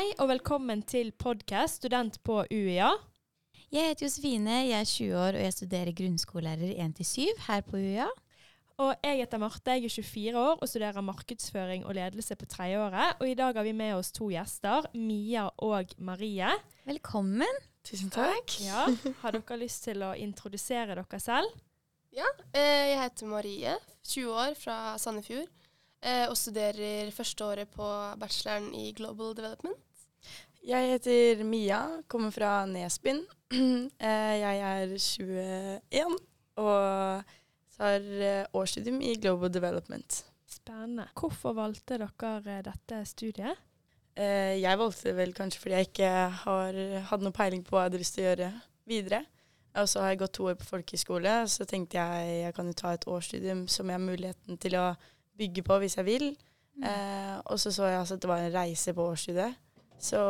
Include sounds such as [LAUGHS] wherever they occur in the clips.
Hei og velkommen til podkast Student på UiA. Jeg heter Josefine, jeg er 20 år og jeg studerer grunnskolelærer 1-7 her på UiA. Og jeg heter Marte, jeg er 24 år og studerer markedsføring og ledelse på tredjeåret. Og i dag har vi med oss to gjester, Mia og Marie. Velkommen. Tusen takk. Ja, Har dere lyst til å introdusere dere selv? Ja, eh, jeg heter Marie, 20 år, fra Sandefjord. Eh, og studerer første året på bacheloren i Global Development. Jeg heter Mia, kommer fra Nesbyen. [CLEARS THROAT] Eh, jeg er 21 og tar eh, årsstudium i Global Development. Spennende. Hvorfor valgte dere eh, dette studiet? Jeg valgte det vel kanskje fordi jeg ikke har hadde noe peiling på hva jeg hadde lyst til å gjøre videre. Og så har jeg gått to år på folkehøyskole, så tenkte jeg jeg kan jo ta et årsstudium som jeg har muligheten til å bygge på hvis jeg vil. Eh, og så så jeg altså at det var en reise på årsstudiet, så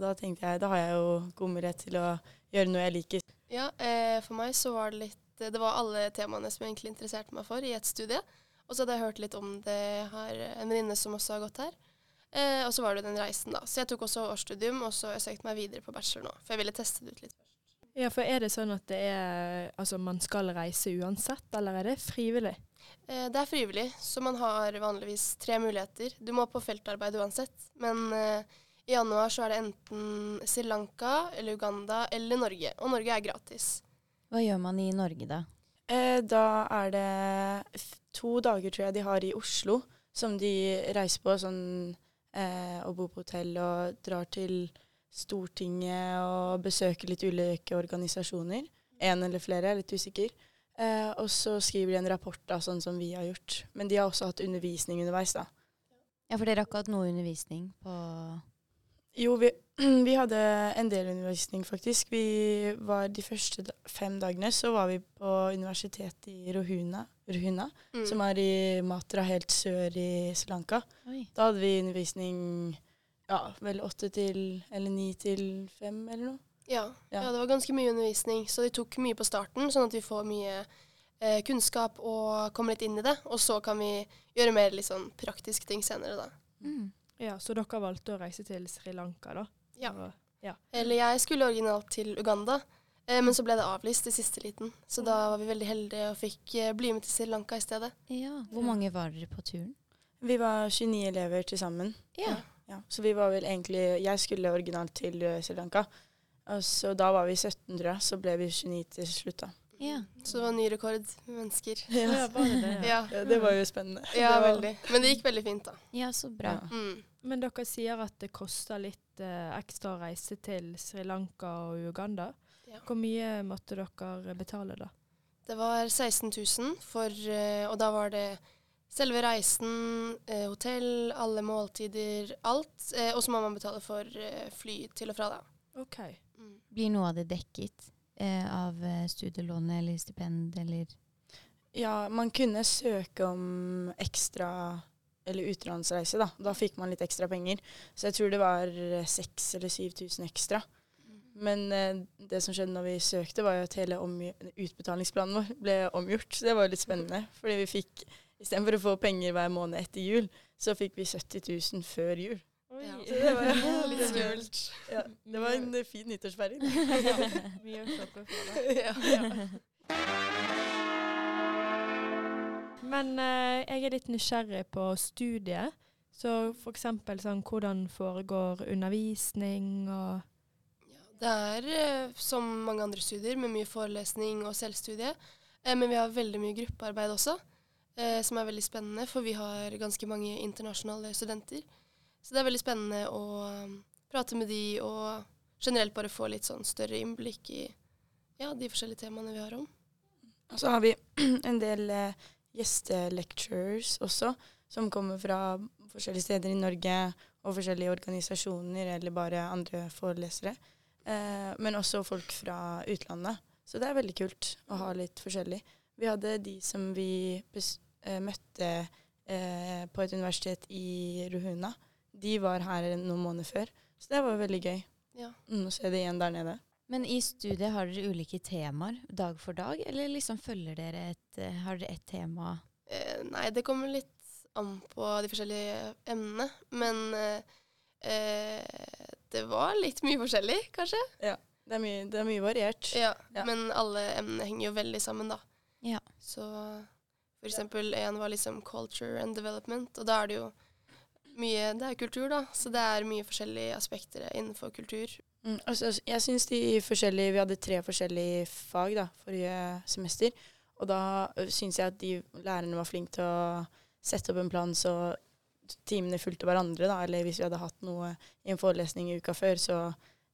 da tenkte jeg da har jeg jo god mulighet til å gjøre noe jeg liker. Ja, eh, for meg så var det litt Det var alle temaene som jeg egentlig interesserte meg for i et studie. Og så hadde jeg hørt litt om det. her, har en venninne som også har gått her. Eh, og så var det den reisen, da. Så jeg tok også årsstudium, og så har jeg søkt meg videre på bachelor nå. For jeg ville teste det ut litt først. Ja, for Er det sånn at det er, altså man skal reise uansett, eller er det frivillig? Eh, det er frivillig, så man har vanligvis tre muligheter. Du må på feltarbeid uansett, men eh, i januar så er det enten Sri Lanka eller Uganda eller Norge. Og Norge er gratis. Hva gjør man i Norge da? Eh, da er det to dager, tror jeg, de har i Oslo, som de reiser på sånn eh, og bor på hotell og drar til Stortinget og besøker litt ulike organisasjoner. En eller flere, jeg er litt usikker. Eh, og så skriver de en rapport, da, sånn som vi har gjort. Men de har også hatt undervisning underveis, da. Ja, for dere har ikke hatt noe undervisning på Jo, vi, [CLEARS THROAT] vi hadde en del undervisning, faktisk. Vi var De første da fem dagene så var vi på universitetet i Rohuna, Rohuna Mm. som er i Matra, helt sør i Sri Lanka. Oi. Da hadde vi undervisning ja, vel åtte til eller ni til fem eller noe. Ja, ja. Ja. det var ganske mye undervisning, så de tok mye på starten, sånn at vi får mye eh, kunnskap og kommer litt inn i det. Og så kan vi gjøre mer litt sånn praktiske ting senere, da. Mm. Ja, Så dere valgte å reise til Sri Lanka, da? Ja. Og- Eller jeg skulle originalt til Uganda, eh, men så ble det avlyst i siste liten. Så da var vi veldig heldige og fikk eh, bli med til Sri Lanka i stedet. Ja. Hvor mange var dere på turen? Vi var 29 elever til sammen. Ja. Ja, så vi var vel egentlig Jeg skulle originalt til eh, Sri Lanka. Og så da var vi 17, tror jeg. Så ble vi 29 til slutt, da. ja. Så det var ny rekord med mennesker. Ja, bare det? Ja, Ja, det var jo spennende. ja var, veldig. Men det gikk veldig fint, da. Ja, så bra. Ja. Mm. Men dere sier at det koster litt eh, ekstra å reise til Sri Lanka og Uganda. Ja. Hvor mye måtte dere betale da? Det var 16 000, for, eh, og da var det selve reisen, eh, hotell, alle måltider, alt. Eh, og så må man betale for fly til og fra, da. OK. Mm. Blir noe av det dekket eh, av studielånet studielån eller stipend eller Ja, man kunne søke om ekstra eller utenlandsreise, da. Da fikk man litt ekstra penger. Så jeg tror det var 6000 eller 7000 ekstra. Men eh, det som skjedde når vi søkte, var jo at hele utbetalingsplanen vår ble omgjort. Så det var jo litt spennende. Fordi vi fikk Istedenfor å få penger hver måned etter jul, så fikk vi 70 000 før jul. Oi. Ja. Så det var Litt skummelt. Ja, det var en eh, fin nyttårsfeiring. Mye å snakke for [LAUGHS] Ja. ja. Men eh, jeg er litt nysgjerrig på studiet. Så f.eks. sånn hvordan foregår undervisning og Det er eh, som mange andre studier med mye forelesning og selvstudie. Eh, men vi har veldig mye gruppearbeid også, eh, som er veldig spennende, for vi har ganske mange internasjonale studenter. Så det er veldig spennende å um, prate med de og generelt bare få litt sånn større innblikk i ja, de forskjellige temaene vi har om. Og så har vi [CLEARS THROAT] en del eh, gjestelecturers også, som kommer fra forskjellige steder i Norge og forskjellige organisasjoner eller bare andre forelesere. Eh, men også folk fra utlandet. Så det er veldig kult å ha litt forskjellig. Vi hadde de som vi eh, møtte eh, på et universitet i Ruhuna. De var her noen måneder før, så det var veldig gøy Ja. mm, å se det igjen der nede. Men i studiet har dere ulike temaer dag for dag, eller liksom følger dere et eh, Har dere ett tema? Eh, nei, det kommer litt an på de forskjellige emnene. Men eh, eh, Det var litt mye forskjellig, kanskje. Det er mye, det er mye variert. Ja, Ja. Men alle emnene henger jo veldig sammen, da. Ja. Så for eksempel en var liksom culture and development, og da er det jo mye Det er kultur, da, så det er mye forskjellige aspekter innenfor kultur. Mm, altså, jeg syns de forskjellige Vi hadde tre forskjellige fag da, forrige semester. Og da ø, syns jeg at de lærerne var flinke til å sette opp en plan så timene fulgte hverandre. Da. Eller hvis vi hadde hatt noe i en forelesning i uka før, så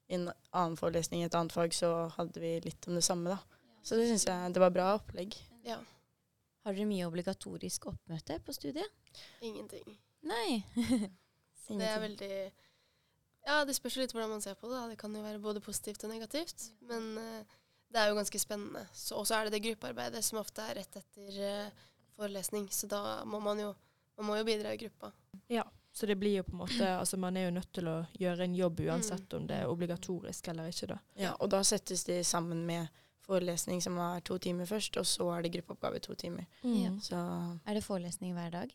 i en annen forelesning i et annet fag, så hadde vi litt om det samme. da. Så det syns jeg det var bra opplegg. Ja. Har dere mye obligatorisk oppmøte på studiet? Ingenting. Nei. [LAUGHS] Det er veldig Ja, det spørs litt hvordan man ser på det. da. Det kan jo være både positivt og negativt. Men uh, det er jo ganske spennende. Og så er det det gruppearbeidet som ofte er rett etter uh, forelesning. Så da må man jo man må jo bidra i gruppa. Ja, Så det blir jo på en måte [CLEARS THROAT] Altså man er jo nødt til å gjøre en jobb uansett om det er obligatorisk eller ikke, da. Ja, og da settes de sammen med forelesning som er to timer først, og så er det gruppeoppgave to timer. Ja. Så Er det forelesning hver dag?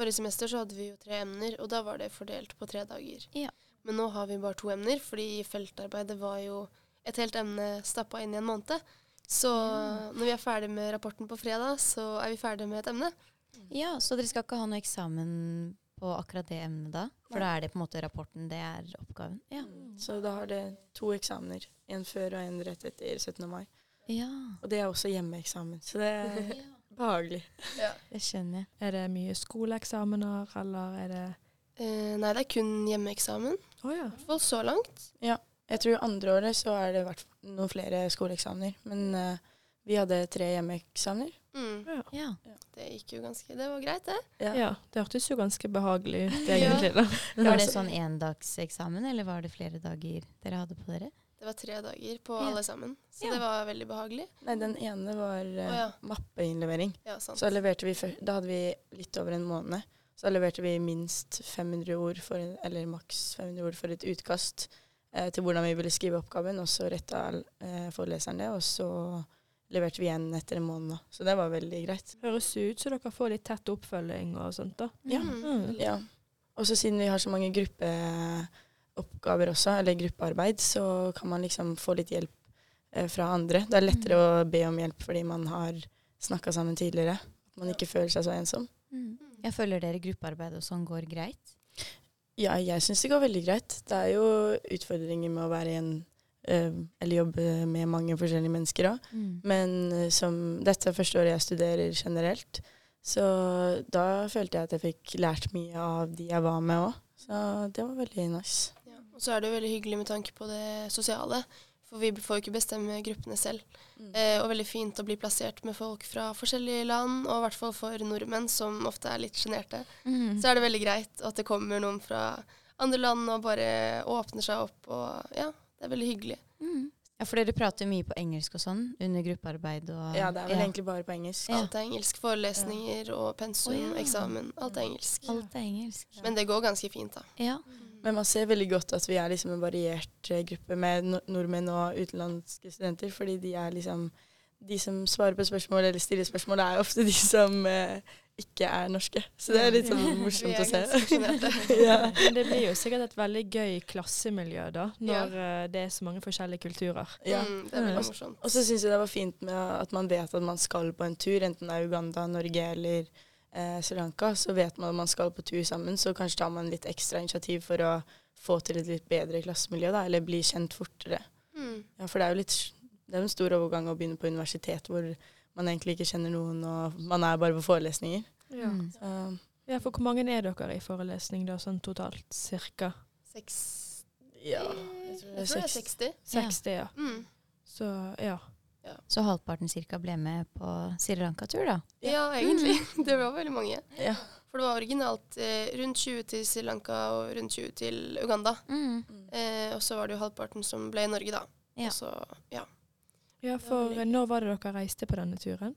Forrige semester så hadde vi jo tre emner, og da var det fordelt på tre dager. Ja. Men nå har vi bare to emner, fordi feltarbeidet var jo et helt emne stappa inn i en måned. Så Ja. når vi er ferdig med rapporten på fredag, så er vi ferdig med et emne. Ja, så dere skal ikke ha noe eksamen på akkurat det emnet da? For da er det på en måte rapporten, det er oppgaven? Ja. Så da har det to eksamener. En før og en rett etter 17. mai. Ja, Og det er også hjemmeeksamen, så det [LAUGHS] er behagelig. det skjønner jeg. Er det mye skoleeksamener, eller er det Eh, nei, det er kun hjemmeeksamen. Oh, ja. I hvert fall så langt. Ja. Jeg tror andre året så er det vært noen flere skoleeksamener. Men eh, vi hadde tre hjemmeeksamener. Mm. ja. Ja. Det gikk jo ganske Det var greit, det. Ja. Ja, det hørtes jo ganske behagelig ut, [LAUGHS] Ja. egentlig. da. [LAUGHS] Var det Altså, sånn endagseksamen, eller var det flere dager dere hadde på dere? Det var tre dager på Ja. alle sammen. Så Ja. det var veldig behagelig. Nei, den ene var uh, oh, ja. mappeinnlevering. Ja, sant. Så leverte vi før, Da hadde vi litt over en måned. Så leverte vi minst 500 ord, for, eller maks 500 ord for et utkast eh, til hvordan vi ville skrive oppgaven. Og så retta eh, foreleseren det, og så leverte vi igjen etter en måned. Så det var veldig greit. Høres ut som dere får litt tett oppfølging og sånt, da. Ja. Mm, Mm. Ja. Og så siden vi har så mange gruppeoppgaver også, eller gruppearbeid, så kan man liksom få litt hjelp eh, fra andre. Det er lettere å be om hjelp fordi man har snakka sammen tidligere. At man ikke føler seg så ensom. Mm. Jeg føler dere gruppearbeid og sånn går greit? Ja, jeg syns det går veldig greit. Det er jo utfordringer med å være i en eh, eller jobbe med mange forskjellige mennesker òg. Mm. Men eh, som dette er første året jeg studerer generelt, så da følte jeg at jeg fikk lært mye av de jeg var med òg. Så det var veldig nice. Ja. Og så er det jo veldig hyggelig med tanke på det sosiale. For vi får jo ikke bestemme gruppene selv. Eh, og veldig fint å bli plassert med folk fra forskjellige land, og i hvert fall for nordmenn som ofte er litt sjenerte. Mm. Så er det veldig greit at det kommer noen fra andre land og bare åpner seg opp. Og ja, det er veldig hyggelig. Mm. Ja, for dere prater mye på engelsk og sånn under gruppearbeid og Ja, det er vel egentlig bare på engelsk. Ja. Alt er engelsk. Forelesninger og pensum, oh, ja. eksamen. Alt er engelsk. Alt er engelsk. Men det går ganske fint, da. Ja. Men man ser veldig godt at vi er liksom en variert eh, gruppe med nordmenn og utenlandske studenter, fordi de er liksom De som svarer på spørsmål eller stiller spørsmål, er ofte de som eh, ikke er norske. Så det er litt sånn morsomt å se. [LAUGHS] ja. Men det blir jo sikkert et veldig gøy klassemiljø, da, når ja. det er så mange forskjellige kulturer. ja. Mm, det er veldig morsomt. Og så syns jeg det var fint med at man vet at man skal på en tur, enten det er Uganda, Norge eller eh, Sri Lanka. Så vet man at man skal på tur sammen, så kanskje tar man litt ekstra initiativ for å få til et litt bedre klassemiljø, da, eller bli kjent fortere. Mm. Ja, for det er jo litt det er en stor overgang å begynne på universitet hvor man egentlig ikke kjenner noen, og man er bare på forelesninger. Ja. Mm. Så, ja, for hvor mange er dere i forelesning da, sånn totalt? Cirka Seks ja, jeg tror tror det er 60. 60, ja. Mm. Så ja. Så halvparten cirka ble med på Sri Lanka-tur, da? Ja, egentlig. [LAUGHS] Det var veldig mange. ja. For det var originalt eh, rundt 20 til Sri Lanka og rundt 20 til Uganda. Mm. Eh, og så var det jo halvparten som ble i Norge, da. Ja. Og så, ja. ja, for når var det dere reiste på denne turen?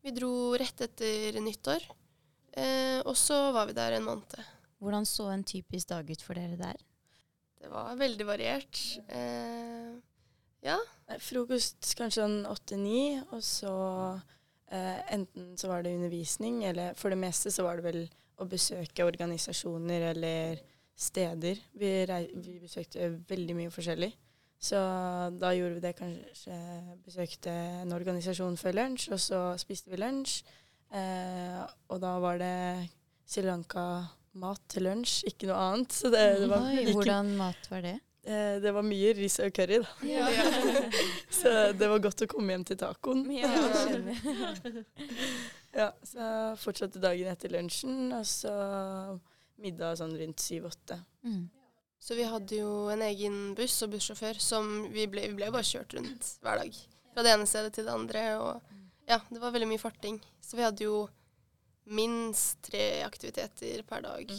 Vi dro rett etter nyttår. Eh, og så var vi der en måned. Hvordan så en typisk dag ut for dere der? Det var veldig variert. Eh, ja. Frokost kanskje sånn åtte-ni, og så eh, enten så var det undervisning, eller for det meste så var det vel å besøke organisasjoner eller steder. Vi, vi besøkte veldig mye forskjellig. Så da gjorde vi det kanskje Besøkte en organisasjon før lunsj, og så spiste vi lunsj. Eh, og da var det Sri Lanka-mat til lunsj, ikke noe annet. Så det, det var Oi, ikke hvordan mat var det? Eh, det var mye ris og curry, da. Ja. [LAUGHS] Så det var godt å komme hjem til tacoen. Ja. [LAUGHS] Ja, så fortsatte dagen etter lunsjen, og så middag sånn rundt syv-åtte. Mm. Så vi hadde jo en egen buss og bussjåfør som vi ble, vi ble bare kjørt rundt hver dag. Fra det ene stedet til det andre. Og ja, det var veldig mye farting. Så vi hadde jo minst tre aktiviteter per dag.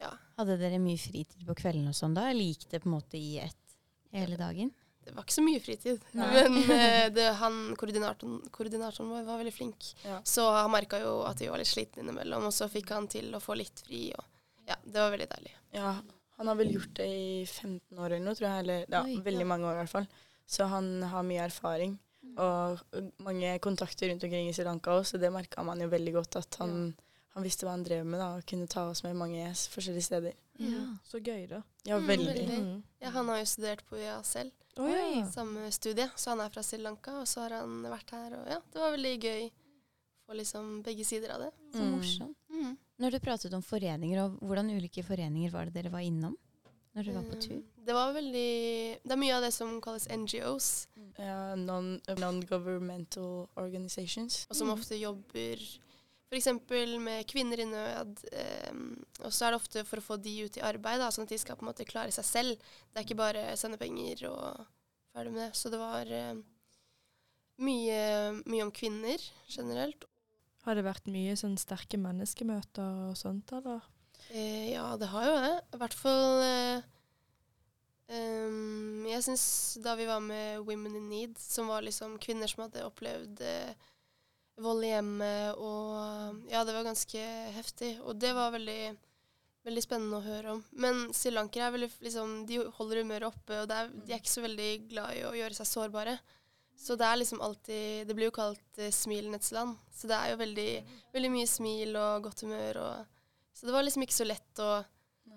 Ja. Hadde dere mye fritid på kvelden og sånn da? Eller gikk det på en måte i ett hele dagen? Det var ikke så mye fritid. Nei. Men [LAUGHS] eh, det, han, koordinatoren, koordinatoren vår var veldig flink. Ja. Så han merka jo at vi var litt slitne innimellom, og så fikk han til å få litt fri. Og ja, det var veldig deilig. Ja, han har vel gjort det i 15 år eller noe, tror jeg. Eller ja, Oi. veldig mange år i hvert fall. Så han har mye erfaring. Og mange kontakter rundt omkring i Sri Lanka også, så det merka man jo veldig godt. At han, han visste hva han drev med, da, og kunne ta oss med mange forskjellige steder. Ja. Så gøy, da. Ja, Mm, veldig. veldig. Mm. Ja, han har jo studert på UiA selv, oh, ja. samme studie. Så han er fra Sri Lanka, og så har han vært her. Og ja, det var veldig gøy å få liksom begge sider av det. Så Mm. morsomt. Mm. Når du pratet om foreninger, og hvordan ulike foreninger var det dere var innom når du var på tur? Det var veldig Det er mye av det som kalles NGOs, Ja, non- Non-governmental organizations. og som Mm. ofte jobber f.eks. med kvinner i nød. Eh, og så er det ofte for å få de ut i arbeid, da, sånn at de skal på en måte klare seg selv. Det er ikke bare sende penger og ferdig med det. Så det var eh, mye, mye om kvinner generelt. Har det vært mye sånn sterke menneskemøter og sånt, eller? Eh, ja, det har jo det. I hvert fall ehm, Jeg syns da vi var med Women in Need, som var liksom kvinner som hadde opplevd eh, vold i hjemmet, og ja, det var ganske heftig. Og det var veldig, veldig spennende å høre om. Men srilankere er veldig liksom De holder humøret oppe, og er, de er ikke så veldig glad i å gjøre seg sårbare. Så det er liksom alltid Det blir jo kalt eh, smilenes land. Så det er jo veldig, veldig mye smil og godt humør og så det var liksom ikke så lett å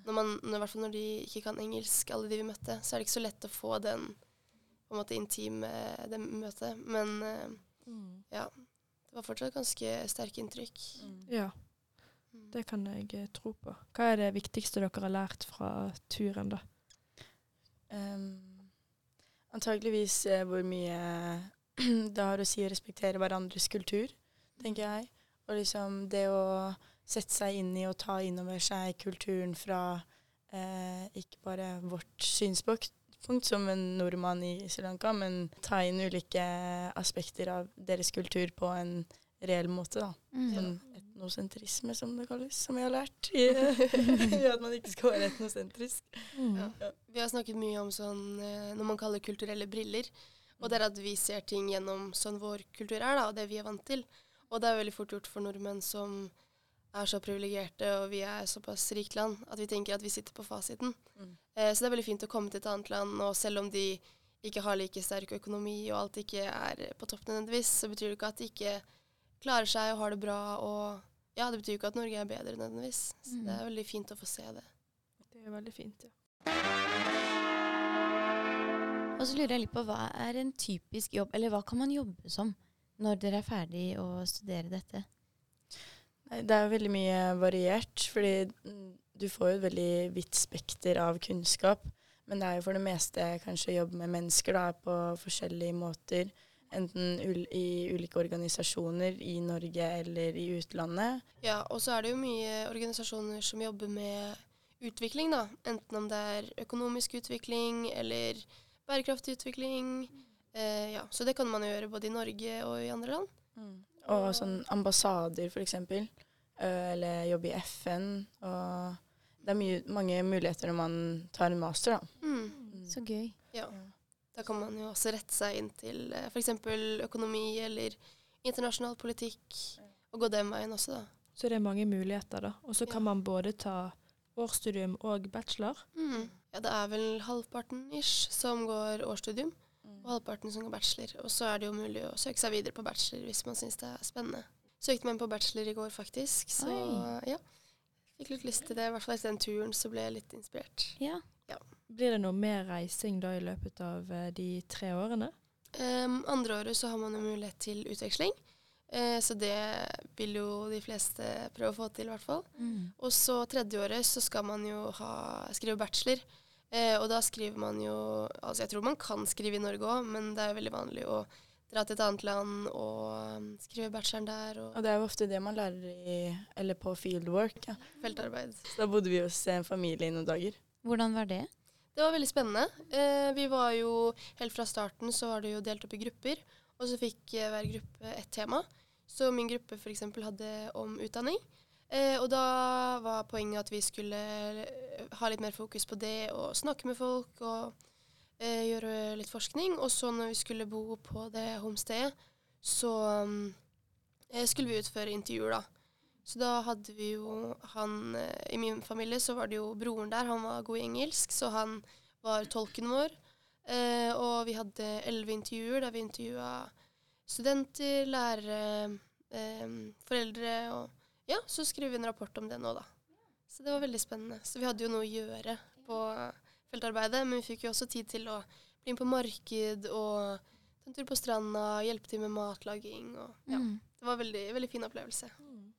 når man, I hvert fall når de ikke kan engelsk, alle de vi møtte, så er det ikke så lett å få den på en måte intime det møtet. Men eh, ja, det var fortsatt ganske sterke inntrykk. Ja, Mm. det kan jeg eh, tro på. Hva er det viktigste dere har lært fra turen, da? Um, antageligvis eh, hvor mye [CLEARS THROAT] det har å si å respektere hverandres kultur, tenker jeg. Og liksom det å sette seg inn i og ta innover seg kulturen fra eh, ikke bare vårt synspunkt punkt som en nordmann i Sri Lanka, men ta inn ulike aspekter av deres kultur på en reell måte. da. Mm. Sånn etnosentrisme, som det kalles, som jeg har lært. I [LAUGHS] at man ikke skal være etnosentrisk. Ja. Vi har snakket mye om sånn eh, når man kaller kulturelle briller. Og det er at vi ser ting gjennom sånn vår kultur er, da, og det vi er vant til. Og det er veldig fort gjort for nordmenn som er så privilegerte, og vi er såpass rikt land, at vi tenker at vi sitter på fasiten. Mm. Eh, så det er veldig fint å komme til et annet land, og selv om de ikke har like sterk økonomi, og alt ikke er på topp nødvendigvis, så betyr det ikke at de ikke klarer seg og har det bra. Og ja, det betyr ikke at Norge er bedre nødvendigvis. Så Mm. det er veldig fint å få se det. Det er veldig fint, ja. Og så lurer jeg litt på hva er en typisk jobb, eller hva kan man jobbe som når dere er ferdig å studere dette? Det er veldig mye variert, fordi mm, du får jo et veldig vidt spekter av kunnskap. Men det er jo for det meste kanskje å jobbe med mennesker da, på forskjellige måter. Enten i ulike organisasjoner i Norge eller i utlandet. Ja, og så er det jo mye organisasjoner som jobber med utvikling, da. Enten om det er økonomisk utvikling eller bærekraftig utvikling. Eh, ja, så det kan man jo gjøre både i Norge og i andre land. Og sånn ambassader, for eksempel. Eh, Eller jobbe i FN. Og det er mye, mange muligheter når man tar en master, da. Mm. Så gøy. Ja. Da kan man jo også rette seg inn til eh, f.eks. økonomi eller internasjonal politikk, og gå den veien også, da. Så det er mange muligheter, da. Og så kan Ja. man både ta årsstudium og bachelor. Mm. Ja, det er vel halvparten ish som går årsstudium, og halvparten som går bachelor. Og så er det jo mulig å søke seg videre på bachelor hvis man syns det er spennende. Søkte meg inn på bachelor i går, faktisk. Så Oi. ja. Fikk litt lyst til det. I hvert fall etter den turen så ble jeg litt inspirert. Ja. Blir det noe mer reising da i løpet av eh, de tre årene? Um, andre året så har man jo mulighet til utveksling. Eh, så det vil jo de fleste prøve å få til, i hvert fall. Mm. Og så tredje året så skal man jo ha, skrive bachelor. Eh, og da skriver man jo Altså jeg tror man kan skrive i Norge òg, men det er jo veldig vanlig å dra til et annet land og um, skrive bacheloren der og Og det er jo ofte det man lærer i, eller på fieldwork. Ja. feltarbeid. Så da bodde vi hos en familie i noen dager. Hvordan var det? Det var veldig spennende. Eh, vi var jo Helt fra starten så var det jo delt opp i grupper, og så fikk eh, hver gruppe ett tema. Så min gruppe f.eks. hadde om utdanning. Eh, og da var poenget at vi skulle eh, ha litt mer fokus på det og snakke med folk og eh, gjøre litt forskning. Og så når vi skulle bo på det homestedet, så mm, eh, skulle vi utføre intervjuer, da. Så da hadde vi jo han eh, I min familie så var det jo broren der, han var god i engelsk, så han var tolken vår. Eh, og vi hadde elleve intervjuer der vi intervjua studenter, lærere, foreldre og Ja, så skrev vi en rapport om det nå, da. Så det var veldig spennende. Så vi hadde jo noe å gjøre på feltarbeidet, men vi fikk jo også tid til å bli inn på marked og ta en tur på stranda, hjelpe til med matlaging og ja. Mm. Det var en veldig, veldig fin opplevelse. Mm.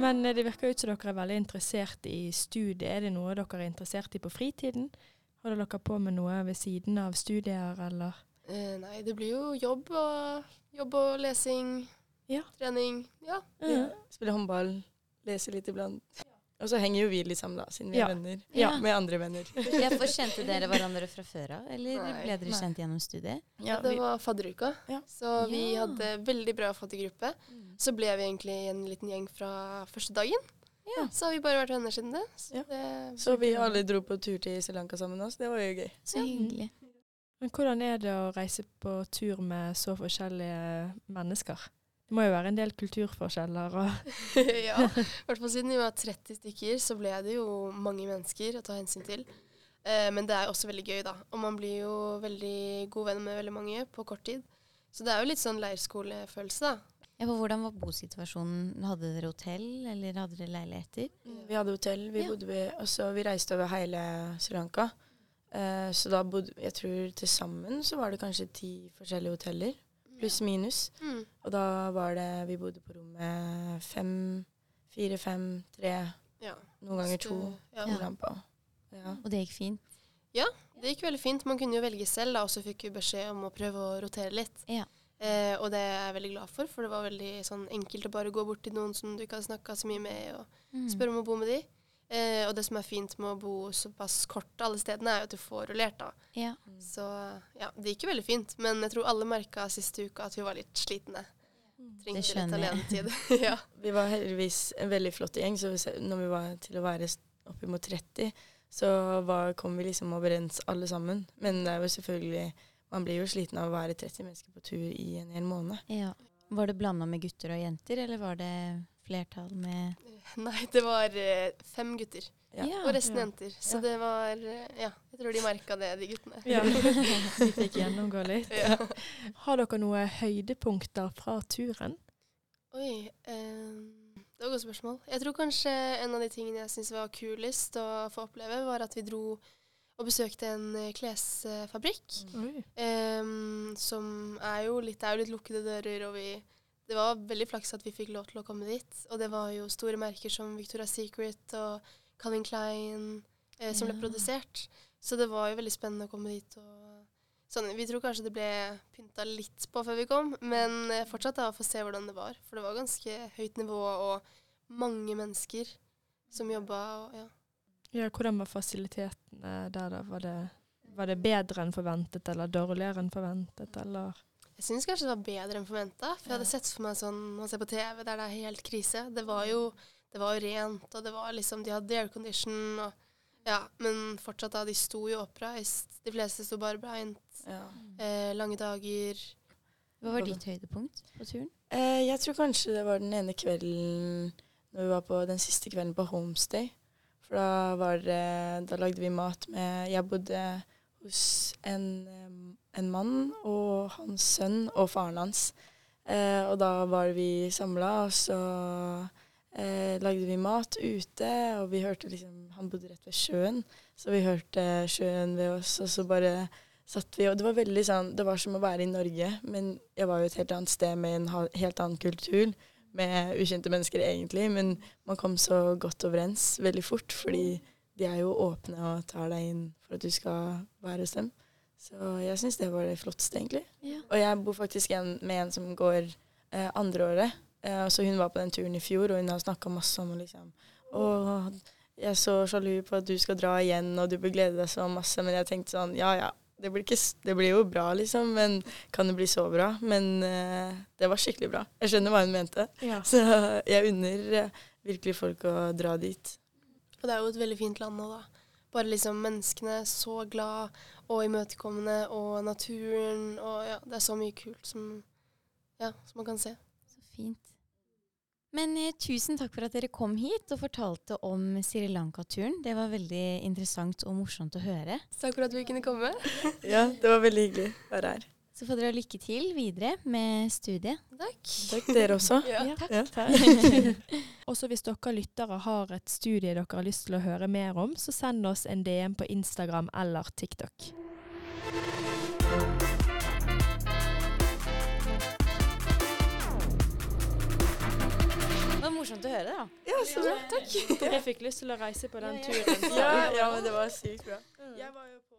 Men eh, det virker ut som dere er veldig interessert i studiet. Er det noe dere er interessert i på fritiden? Holder dere på med noe ved siden av studier, eller? Eh, nei, det blir jo jobb og, jobb og lesing, Ja. trening. Ja. Ja. Spille håndball, lese litt iblant. Og så henger jo vi litt sammen, da, siden vi er Ja. venner. Ja. Med andre venner. [LAUGHS] Ja, for Kjente dere hverandre fra før av, eller Nei. ble dere Nei. kjent gjennom studiet? Ja, det var fadderuka. Ja. Så vi hadde veldig bra faddergruppe. Så ble vi egentlig en liten gjeng fra første dagen. Ja. Så har vi bare vært venner siden det. Så Ja. det så vi alle dro på tur til Sri Lanka sammen også. Det var jo gøy. Så hyggelig. Men hvordan er det å reise på tur med så forskjellige mennesker? Det må jo være en del kulturforskjeller og [LAUGHS] ja. [LAUGHS] I hvert fall siden vi var 30 stykker, så ble det jo mange mennesker å ta hensyn til. Eh, men det er også veldig gøy, da. Og man blir jo veldig god venn med veldig mange på kort tid. Så det er jo litt sånn leirskolefølelse, da. Ja, for hvordan var bosituasjonen? Hadde dere hotell, eller hadde dere leiligheter? Vi hadde hotell, vi Ja. bodde ved, og så vi reiste over hele Sri Lanka. Eh, så da bodde Jeg tror til sammen så var det kanskje ti forskjellige hoteller, pluss minus. Mm. Og da var det Vi bodde på rommet fem, fire, fem, tre, Ja. noen ganger to. Ja. Ja. Ja. Og det gikk fint? Ja, Det gikk veldig fint. Man kunne jo velge selv, da, og så fikk vi beskjed om å prøve å rotere litt. Ja. Eh, og det er jeg veldig glad for, for det var veldig sånn, enkelt å bare gå bort til noen som du ikke hadde snakka så mye med, og Mm. spørre om å bo med de. Eh, og det som er fint med å bo såpass kort alle stedene, er jo at du får rullert, da. Ja. Så ja, det gikk jo veldig fint. Men jeg tror alle merka siste uka at vi var litt slitne. Trengte litt skjønner jeg. alenetid. [LAUGHS] [LAUGHS] ja. Vi var heldigvis en veldig flott gjeng, så når vi var til å være oppimot 30, så var, kom vi liksom overens alle sammen. Men det er jo selvfølgelig Man blir jo sliten av å være 30 mennesker på tur i en hel måned. ja. Var det blanda med gutter og jenter, eller var det flertall med Nei, det var eh, fem gutter. Ja. Og resten Ja. jenter. Så Ja. det var eh, Ja, jeg tror de merka det, de guttene. Ja. [LAUGHS] Vi fikk gjennomgå litt. Ja. Har dere noen høydepunkter fra turen? Oi. Eh, det var et godt spørsmål. Jeg tror kanskje en av de tingene jeg syns var kulest å få oppleve, var at vi dro og besøkte en eh, klesfabrikk. Mm. Eh, som er jo litt, det er jo litt lukkede dører, og vi Det var veldig flaks at vi fikk lov til å komme dit. Og det var jo store merker som Victoria's Secret og Calvin Klein eh, som ble Ja. produsert. Så det var jo veldig spennende å komme dit sånn, Vi tror kanskje det ble pynta litt på før vi kom, men eh, fortsatt da få se hvordan det var. For det var ganske høyt nivå og mange mennesker som jobba og ja. Ja, hvordan var fasilitetene der, da? Var det, var det bedre enn forventet, eller dårligere enn forventet, eller? Jeg syns kanskje det var bedre enn forventa. For jeg hadde sett for meg sånn man ser på TV der det er helt krise. Det var jo, det var jo rent, og det var liksom De hadde aircondition og Ja, men fortsatt, da. De sto jo oppreist. De fleste sto bare beint. Ja. Eh, lange dager. Hva var ditt høydepunkt på turen? Eh, jeg tror kanskje det var den ene kvelden når vi var på den siste kvelden på Homestay. For da, var det, da lagde vi mat med Jeg bodde hos en, en mann og hans sønn og faren hans. Eh, og da var vi samla, og så eh, lagde vi mat ute, og vi hørte liksom Han bodde rett ved sjøen, så vi hørte sjøen ved oss, og så bare satt vi Og det var veldig sånn Det var som å være i Norge, men jeg var jo et helt annet sted med en helt annen kultur. Med ukjente mennesker, egentlig, men man kom så godt overens veldig fort, fordi de er jo åpne og tar deg inn for at du skal være hos dem. Så jeg syns det var det flotteste, egentlig. Ja. Og jeg bor faktisk en, med en som går eh, andre året. Eh, så hun var på den turen i fjor, og hun har snakka masse om liksom Å, jeg er så sjalu på at du skal dra igjen, og du bør glede deg så masse. Men jeg tenkte sånn Ja ja, det blir, ikke, det blir jo bra, liksom. Men kan det bli så bra? Men eh, det var skikkelig bra. Jeg skjønner hva hun mente. Ja. Så jeg unner eh, virkelig folk å dra dit. Og det er jo et veldig fint land nå, da. Bare liksom menneskene så glad og imøtekommende, og naturen og ja, det er så mye kult som, ja, som man kan se. Så fint. Men eh, tusen takk for at dere kom hit og fortalte om Sri Lanka-turen. Det var veldig interessant og morsomt å høre. Takk for at vi kunne komme. [LAUGHS] Ja, det var veldig hyggelig å være her. Så får dere lykke til videre med studiet. Takk. Takk, dere også. [LAUGHS] Ja. Ja. [LAUGHS] Også hvis dere lyttere har et studie dere har lyst til å høre mer om, så send oss en DM på Instagram eller TikTok. Det var morsomt å høre, da. Ja, så bra. Takk. Jeg fikk lyst til å reise på den Ja, ja. turen. Ja, ja, men det var sykt bra. Jeg var jo på